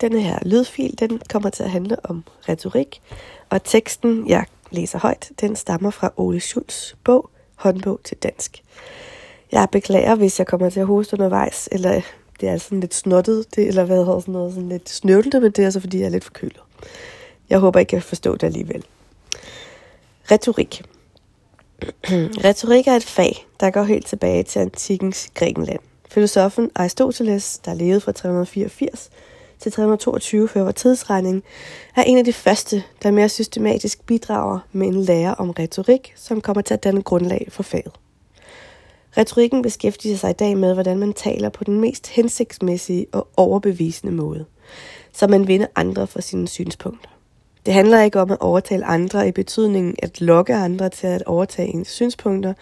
Denne her lydfil, den kommer til at handle om retorik, og teksten, jeg læser højt, den stammer fra Ole Schulz bog, Håndbog til dansk. Jeg beklager, hvis jeg kommer til at hoste undervejs, eller det er altså sådan lidt snottet, det, eller hvad hedder sådan noget, sådan lidt snøvlende, men det er så fordi, jeg er lidt forkølet. Jeg håber, I kan forstå det alligevel. Retorik. Retorik er et fag, der går helt tilbage til antikkens Grækenland. Filosofen Aristoteles, der levede fra 384 til 322 før vores tidsregning, er en af de første, der mere systematisk bidrager med en lære om retorik, som kommer til at danne grundlag for faget. Retorikken beskæftiger sig i dag med, hvordan man taler på den mest hensigtsmæssige og overbevisende måde, så man vinder andre for sine synspunkter. Det handler ikke om at overtale andre i betydningen at lokke andre til at overtage ens synspunkter,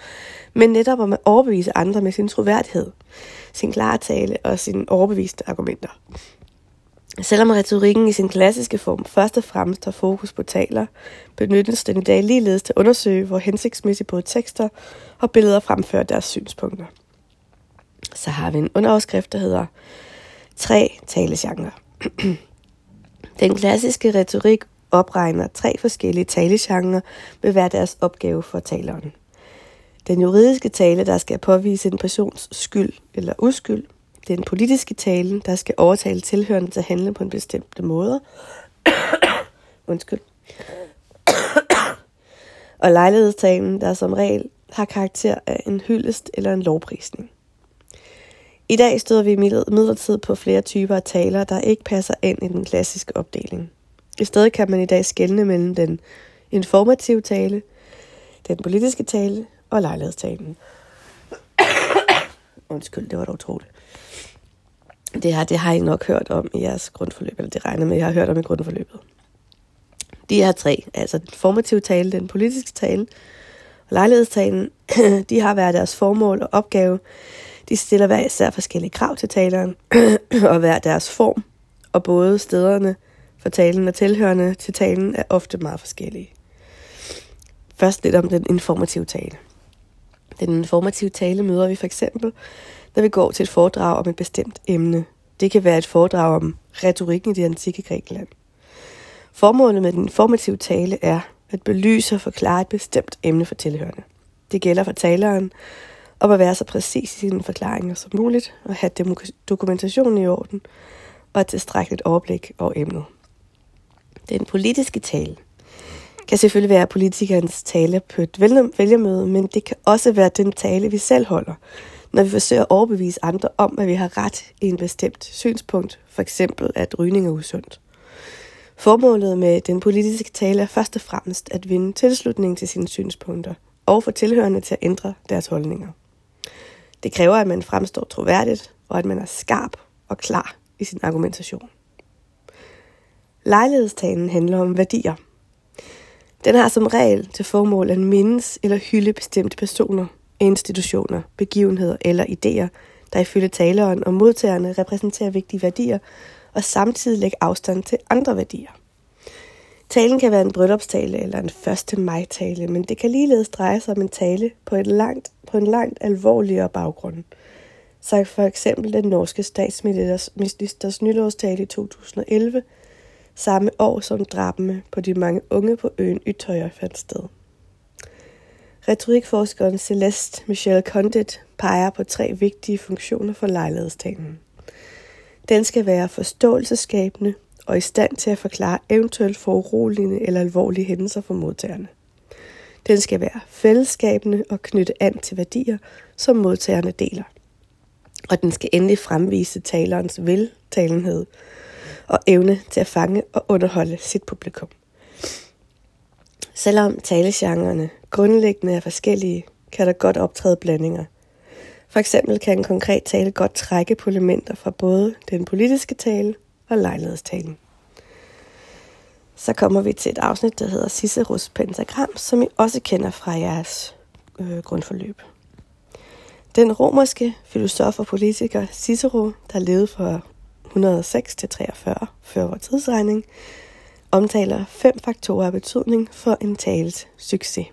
men netop om at overbevise andre med sin troværdighed, sin klare tale og sine overbeviste argumenter. Selvom retorikken i sin klassiske form først og fremmest har fokus på taler, benyttes den i dag ligeledes til at undersøge, hvor hensigtsmæssigt både tekster og billeder fremfører deres synspunkter. Så har vi en underoverskrift, der hedder Tre talegenrer. Den klassiske retorik opregner tre forskellige talegenrer med hver deres opgave for taleren. Den juridiske tale, der skal påvise en persons skyld eller uskyld. Den politiske tale, der skal overtale tilhørende til at handle på en bestemt måde. Undskyld. og lejlighedstalen, der som regel har karakter af en hyldest eller en lovprisning. I dag støder vi midlertid på flere typer af taler, der ikke passer ind i den klassiske opdeling. I stedet kan man i dag skelne mellem den informative tale, den politiske tale og lejlighedstalen. Undskyld, det var dog utroligt. Det her, det har I nok hørt om i jeres grundforløb, eller det regner med, at jeg har hørt om i grundforløbet. De her tre, altså den formative tale, den politiske tale og lejlighedstalen, de har hver deres formål og opgave. De stiller hver især forskellige krav til taleren, og hver deres form, og både stederne for talen og tilhørende til talen er ofte meget forskellige. Først lidt om den informative tale. Den informative tale møder vi for eksempel, når vi går til et foredrag om et bestemt emne. Det kan være et foredrag om retorikken i det antikke Grækenland. Formålet med den formative tale er at belyse og forklare et bestemt emne for tilhørende. Det gælder for taleren om at være så præcis i sine forklaringer som muligt og have dokumentationen i orden og et tilstrækkeligt overblik over emnet. Den politiske tale kan selvfølgelig være politikernes tale på et vælgermøde, men det kan også være den tale, vi selv holder, når vi forsøger at overbevise andre om, at vi har ret i en bestemt synspunkt, for eksempel at rygning er usundt. Formålet med den politiske tale er først og fremmest at vinde tilslutning til sine synspunkter og få tilhørende til at ændre deres holdninger. Det kræver, at man fremstår troværdigt, og at man er skarp og klar i sin argumentation. Lejlighedstalen handler om værdier. Den har som regel til formål at mindes eller hylde bestemte personer, institutioner, begivenheder eller idéer, der ifølge taleren og modtagerne repræsenterer vigtige værdier, og samtidig lægge afstand til andre værdier. Talen kan være en bryllupstale eller en 1. maj-tale, men det kan ligeledes dreje sig om en tale på, et langt, på en langt alvorligere baggrund. Så for eksempel den norske statsministers nytårstale i 2011, samme år som drabene på de mange unge på øen Ytøjer fandt sted. Retorikforskeren Celeste Michelle Condit peger på tre vigtige funktioner for lejlighedstalen. Den skal være forståelseskabende og i stand til at forklare eventuelt foruroligende eller alvorlige hændelser for modtagerne. Den skal være fællesskabende og knytte an til værdier, som modtagerne deler. Og den skal endelig fremvise talerens veltalenhed og evne til at fange og underholde sit publikum. Selvom talegenrerne grundlæggende er forskellige, kan der godt optræde blandinger. For eksempel kan en konkret tale godt trække på elementer fra både den politiske tale og lejlighedstalen. Så kommer vi til et afsnit, der hedder Ciceros pentagram, som I også kender fra jeres øh, grundforløb. Den romerske filosof og politiker Cicero, der levede fra 106 til 43 før vores tidsregning, omtaler fem faktorer af betydning for en tales succes.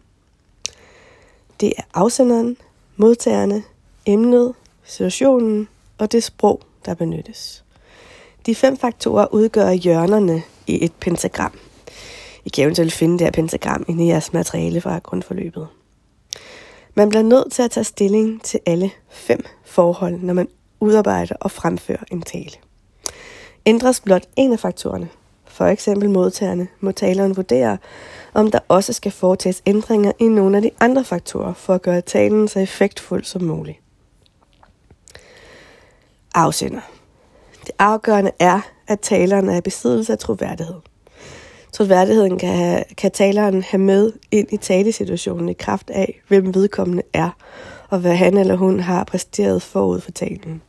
Det er afsenderen, modtagerne, emnet, situationen og det sprog, der benyttes. De fem faktorer udgør hjørnerne i et pentagram. I kan eventuelt finde det her pentagram inde i jeres materiale fra grundforløbet. Man bliver nødt til at tage stilling til alle fem forhold, når man udarbejder og fremfører en tale. Ændres blot en af faktorerne, for eksempel modtagerne, må taleren vurdere, om der også skal foretages ændringer i nogle af de andre faktorer for at gøre talen så effektfuld som muligt. Afsender. Det afgørende er, at taleren er i besiddelse af troværdighed. Troværdigheden kan, have, kan taleren have med ind i talesituationen i kraft af, hvem vedkommende er, og hvad han eller hun har præsteret forud for talen,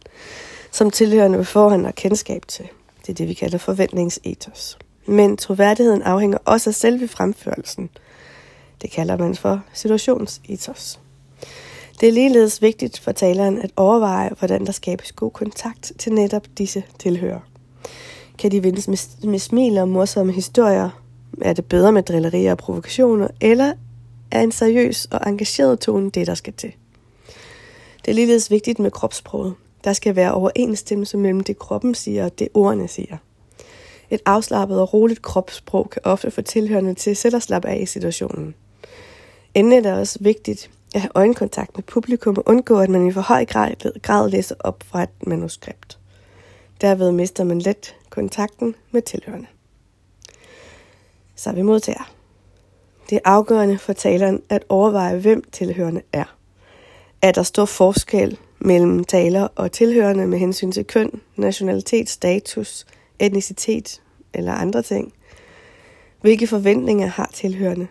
som tilhørende forhånd har kendskab til. Det er det, vi kalder forventningsetos. Men troværdigheden afhænger også af selve fremførelsen. Det kalder man for situationsetos. Det er ligeledes vigtigt for taleren at overveje, hvordan der skabes god kontakt til netop disse tilhører. Kan de vindes med, med smil og morsomme historier? Er det bedre med drillerier og provokationer? Eller er en seriøs og engageret tone det, der skal til? Det er ligeledes vigtigt med kropssproget. Der skal være overensstemmelse mellem det, kroppen siger og det, ordene siger. Et afslappet og roligt kropssprog kan ofte få tilhørende til selv at slappe af i situationen. Endelig er det også vigtigt at have øjenkontakt med publikum og undgå, at man i for høj grad, grad læser op fra et manuskript. Derved mister man let kontakten med tilhørende. Så vi modtager. Det er afgørende for taleren at overveje, hvem tilhørende er. Er der stor forskel mellem taler og tilhørende med hensyn til køn, nationalitet, status, etnicitet eller andre ting? Hvilke forventninger har tilhørende?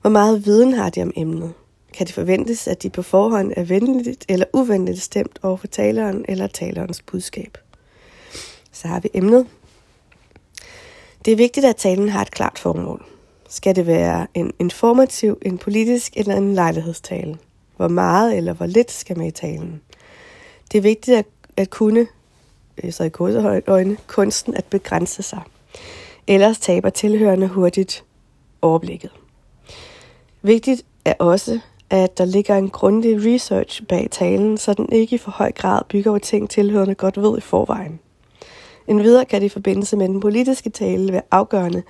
Hvor meget viden har de om emnet? Kan det forventes, at de på forhånd er venligt eller uvenligt stemt over for taleren eller talerens budskab? Så har vi emnet. Det er vigtigt, at talen har et klart formål. Skal det være en informativ, en politisk eller en lejlighedstale? Hvor meget eller hvor lidt skal med i talen? Det er vigtigt at, at kunne, øh, så i kodeøjne, kunsten at begrænse sig. Ellers taber tilhørende hurtigt overblikket. Vigtigt er også, at der ligger en grundig research bag talen, så den ikke i for høj grad bygger på ting, tilhørende godt ved i forvejen. En videre kan det i forbindelse med den politiske tale være afgørende,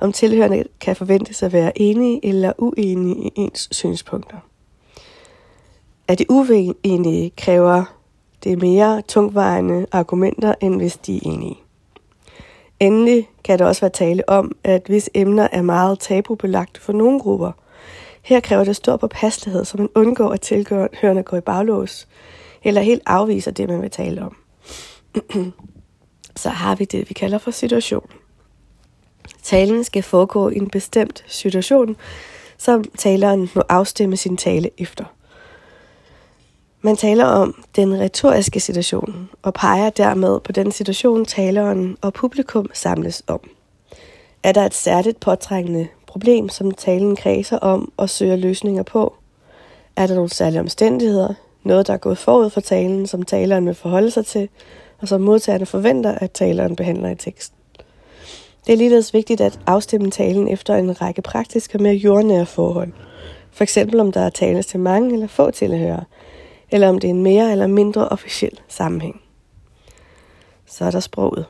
om tilhørende kan forventes at være enige eller uenige i ens synspunkter. Er de uenige, kræver det mere tungvejende argumenter, end hvis de er enige. Endelig kan det også være tale om, at hvis emner er meget tabubelagt for nogle grupper, her kræver det stor påpasselighed, så man undgår at tilhørende går i baglås, eller helt afviser det, man vil tale om. så har vi det, vi kalder for situation. Talen skal foregå i en bestemt situation, som taleren må afstemme sin tale efter. Man taler om den retoriske situation og peger dermed på den situation, taleren og publikum samles om. Er der et særligt påtrængende problem, som talen kredser om og søger løsninger på? Er der nogle særlige omstændigheder, noget der er gået forud for talen, som taleren vil forholde sig til, og som modtagerne forventer, at taleren behandler i teksten? Det er ligeledes vigtigt at afstemme talen efter en række praktiske og mere jordnære forhold. For eksempel om der er tales til mange eller få tilhørere, eller om det er en mere eller mindre officiel sammenhæng. Så er der sproget.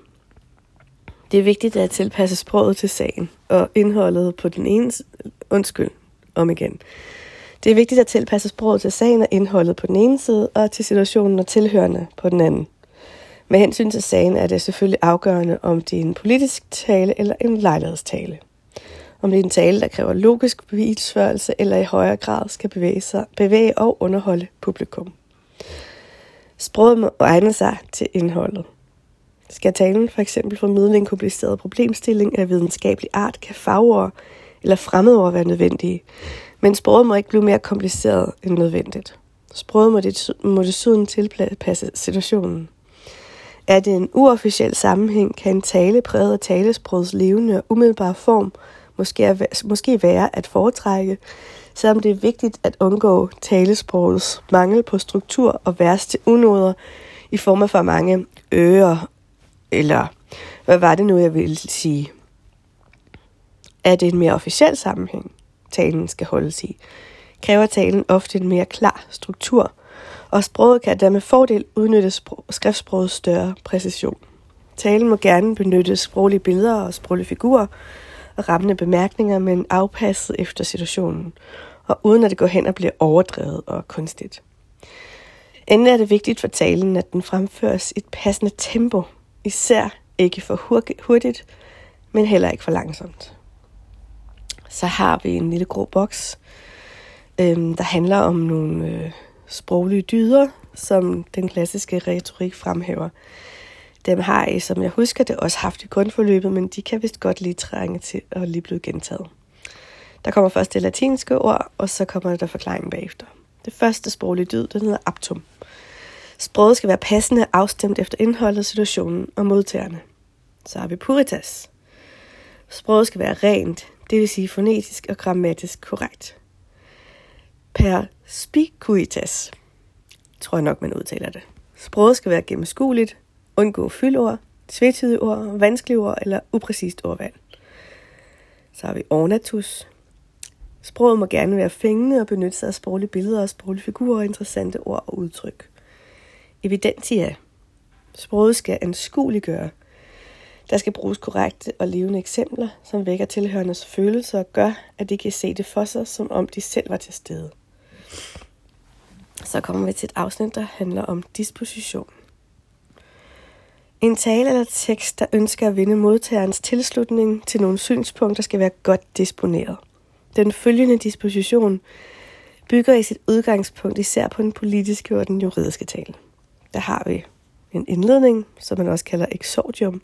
Det er vigtigt at tilpasse sproget til sagen og indholdet på den ene undskyld om igen. Det er vigtigt at tilpasse sproget til sagen og indholdet på den ene side, og til situationen og tilhørende på den anden. Med hensyn til sagen er det selvfølgelig afgørende, om det er en politisk tale eller en lejlighedstale. Om det er en tale, der kræver logisk bevisførelse eller i højere grad skal bevæge, sig, bevæge og underholde publikum. Sproget må egne sig til indholdet. Skal talen for eksempel formidle en kompliceret problemstilling af videnskabelig art, kan fagord eller fremmedord være nødvendige, men sproget må ikke blive mere kompliceret end nødvendigt. Sproget må, det, må desuden tilpasse situationen. Er det en uofficiel sammenhæng, kan en tale præget af talesprogets levende og umiddelbare form måske, er, måske være at foretrække, selvom det er vigtigt at undgå talesprogets mangel på struktur og værste unoder i form af for mange ører eller hvad var det nu, jeg ville sige? Er det en mere officiel sammenhæng, talen skal holdes i? Kræver talen ofte en mere klar struktur, og sproget kan dermed fordel udnytte skriftsprogets større præcision. Talen må gerne benytte sproglige billeder og sproglige figurer rammende bemærkninger, men afpasset efter situationen, og uden at det går hen og bliver overdrevet og kunstigt. Endelig er det vigtigt for talen, at den fremføres i et passende tempo, især ikke for hurtigt, men heller ikke for langsomt. Så har vi en lille grå boks, øh, der handler om nogle øh, sproglige dyder, som den klassiske retorik fremhæver. Dem har I, som jeg husker det, også haft i grundforløbet, men de kan vist godt lige trænge til at lige blive gentaget. Der kommer først det latinske ord, og så kommer der forklaringen bagefter. Det første sproglige dyd, den hedder aptum. Sproget skal være passende afstemt efter indholdet, situationen og modtagerne. Så har vi puritas. Sproget skal være rent, det vil sige fonetisk og grammatisk korrekt. Perspicuitas, tror jeg nok, man udtaler det. Sproget skal være gennemskueligt, undgå fyldord, tvetydige ord, vanskelige ord eller upræcist ordvalg. Så har vi ornatus. Sproget må gerne være fængende og benytte sig af sproglige billeder og sproglige figurer og interessante ord og udtryk. Evidentia. Sproget skal anskueliggøre. Der skal bruges korrekte og levende eksempler, som vækker tilhørendes følelser og gør, at de kan se det for sig, som om de selv var til stede. Så kommer vi til et afsnit, der handler om disposition. En tale eller tekst, der ønsker at vinde modtagerens tilslutning til nogle synspunkter, skal være godt disponeret. Den følgende disposition bygger i sit udgangspunkt især på den politiske og den juridiske tale. Der har vi en indledning, som man også kalder exordium.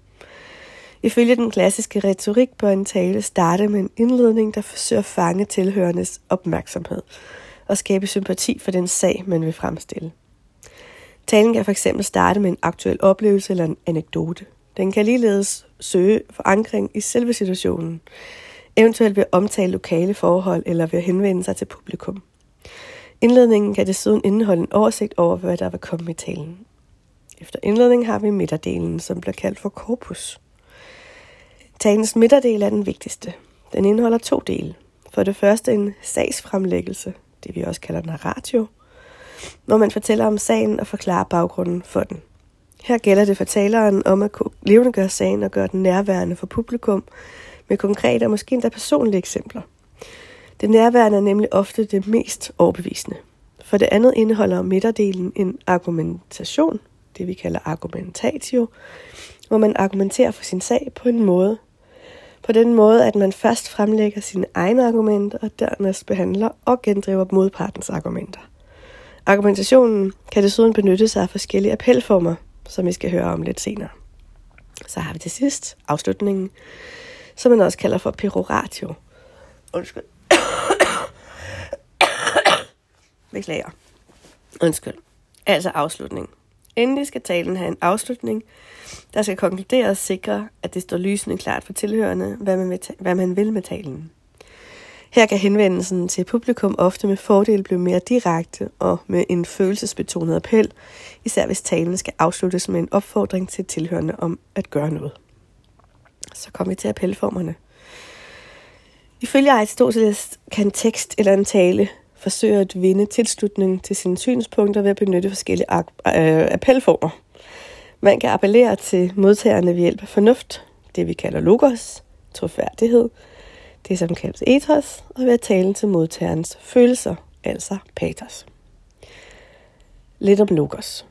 Ifølge den klassiske retorik bør en tale starte med en indledning, der forsøger at fange tilhørendes opmærksomhed og skabe sympati for den sag, man vil fremstille. Talen kan fx starte med en aktuel oplevelse eller en anekdote. Den kan ligeledes søge forankring i selve situationen, eventuelt ved at omtale lokale forhold eller ved at henvende sig til publikum. Indledningen kan desuden indeholde en oversigt over, hvad der vil komme i talen. Efter indledningen har vi midterdelen, som bliver kaldt for corpus. Talens midterdel er den vigtigste. Den indeholder to dele. For det første en sagsfremlæggelse, det vi også kalder narratio, hvor man fortæller om sagen og forklarer baggrunden for den. Her gælder det for taleren om at levende gøre sagen og gøre den nærværende for publikum med konkrete og måske endda personlige eksempler. Det nærværende er nemlig ofte det mest overbevisende. For det andet indeholder midterdelen en argumentation, det vi kalder argumentatio, hvor man argumenterer for sin sag på en måde, på den måde, at man først fremlægger sine egne argumenter, og dernæst behandler og gendriver modpartens argumenter. Argumentationen kan desuden benytte sig af forskellige appelformer, som vi skal høre om lidt senere. Så har vi til sidst afslutningen, som man også kalder for peroratio. Undskyld. Beklager. Undskyld. Altså afslutning. Endelig skal talen have en afslutning, der skal konkludere og sikre, at det står lysende klart for tilhørende, hvad man vil, hvad man vil med talen. Her kan henvendelsen til publikum ofte med fordel blive mere direkte og med en følelsesbetonet appel, især hvis talen skal afsluttes med en opfordring til tilhørende om at gøre noget. Så kommer vi til appelformerne. Ifølge Aristoteles kan tekst eller en tale forsøge at vinde tilslutning til sine synspunkter ved at benytte forskellige øh, appelformer. Man kan appellere til modtagerne ved hjælp af fornuft, det vi kalder logos, troværdighed det som kaldes ethos, og ved at tale til modtagerens følelser, altså patos. Lidt om logos.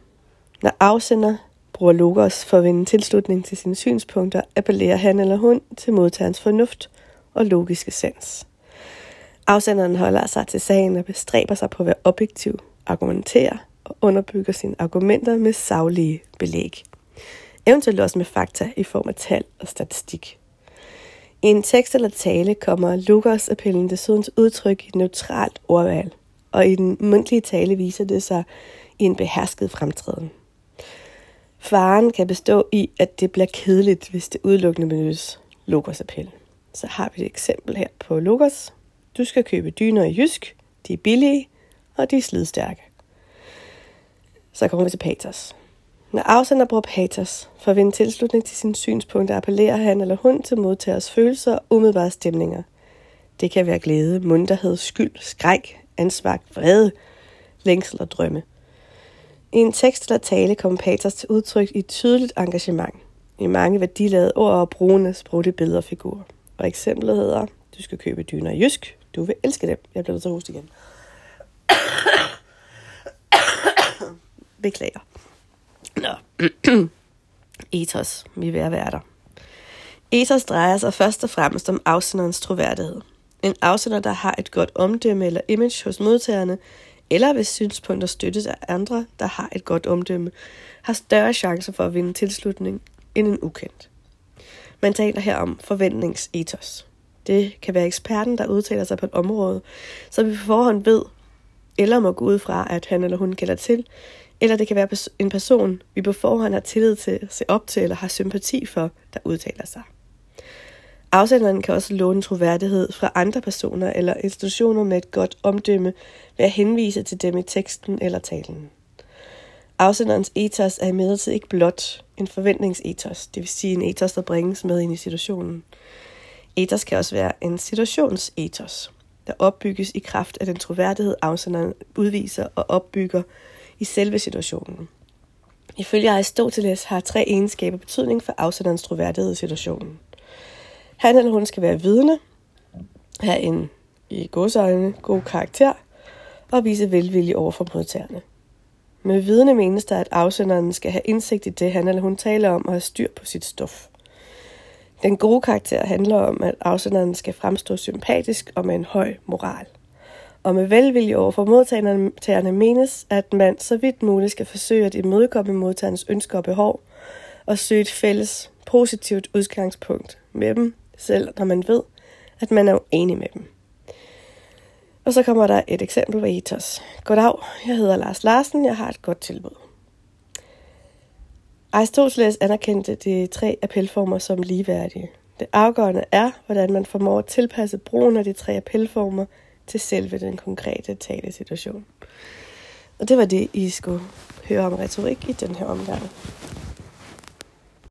Når afsender bruger logos for at vinde tilslutning til sine synspunkter, appellerer han eller hun til modtagerens fornuft og logiske sans. Afsenderen holder sig til sagen og bestræber sig på at være objektiv, argumentere og underbygger sine argumenter med saglige belæg. Eventuelt også med fakta i form af tal og statistik. I en tekst eller tale kommer Lukas-appellen desuden til udtryk i et neutralt ordvalg, og i den mundtlige tale viser det sig i en behersket fremtræden. Faren kan bestå i, at det bliver kedeligt, hvis det udelukkende benyttes Lukas appel. Så har vi et eksempel her på Lukas. Du skal købe dyner i Jysk. De er billige, og de er slidstærke. Så kommer vi til Paters. Når afsender bruger patos for at vinde tilslutning til sine synspunkter, appellerer han eller hun til modtagers følelser og umiddelbare stemninger. Det kan være glæde, munterhed, skyld, skræk, ansvar, vrede, længsel og drømme. I en tekst eller tale kommer patos til udtryk i et tydeligt engagement. i mange værdiladede ord og brugende sproglige billeder og figurer. Og eksemplet hedder, du skal købe dyner i jysk, du vil elske dem. Jeg bliver nødt til at hoste igen. Beklager. Nå. Ethos, vi er ved at være der. Ethos drejer sig først og fremmest om afsenderens troværdighed. En afsender, der har et godt omdømme eller image hos modtagerne, eller hvis synspunkter støttes af andre, der har et godt omdømme, har større chancer for at vinde tilslutning end en ukendt. Man taler her om forventningsethos. Det kan være eksperten, der udtaler sig på et område, så vi på forhånd ved, eller må gå ud fra, at han eller hun kender til, eller det kan være en person, vi på forhånd har tillid til, se op til eller har sympati for, der udtaler sig. Afsenderen kan også låne troværdighed fra andre personer eller institutioner med et godt omdømme ved at henvise til dem i teksten eller talen. Afsenderens ethos er imidlertid ikke blot en forventningsethos, det vil sige en ethos, der bringes med ind i situationen. Ethos kan også være en situationsethos, der opbygges i kraft af den troværdighed, afsenderen udviser og opbygger i selve situationen. Ifølge Aristoteles har tre egenskaber betydning for afsenderens troværdighed i situationen. Han eller hun skal være vidne, have en i godsøjne god karakter og vise velvilje over for modtagerne. Med vidne menes der, at afsenderen skal have indsigt i det, han eller hun taler om og have styr på sit stof. Den gode karakter handler om, at afsenderen skal fremstå sympatisk og med en høj moral. Og med velvilje over for modtagerne menes, at man så vidt muligt skal forsøge at imødekomme modtagernes ønsker og behov, og søge et fælles, positivt udgangspunkt med dem, selv når man ved, at man er enig med dem. Og så kommer der et eksempel fra ethos. Goddag, jeg hedder Lars Larsen, jeg har et godt tilbud. Aristoteles anerkendte de tre appelformer som ligeværdige. Det afgørende er, hvordan man formår at tilpasse brugen af de tre appelformer til selve den konkrete talesituation. Og det var det, I skulle høre om retorik i den her omgang.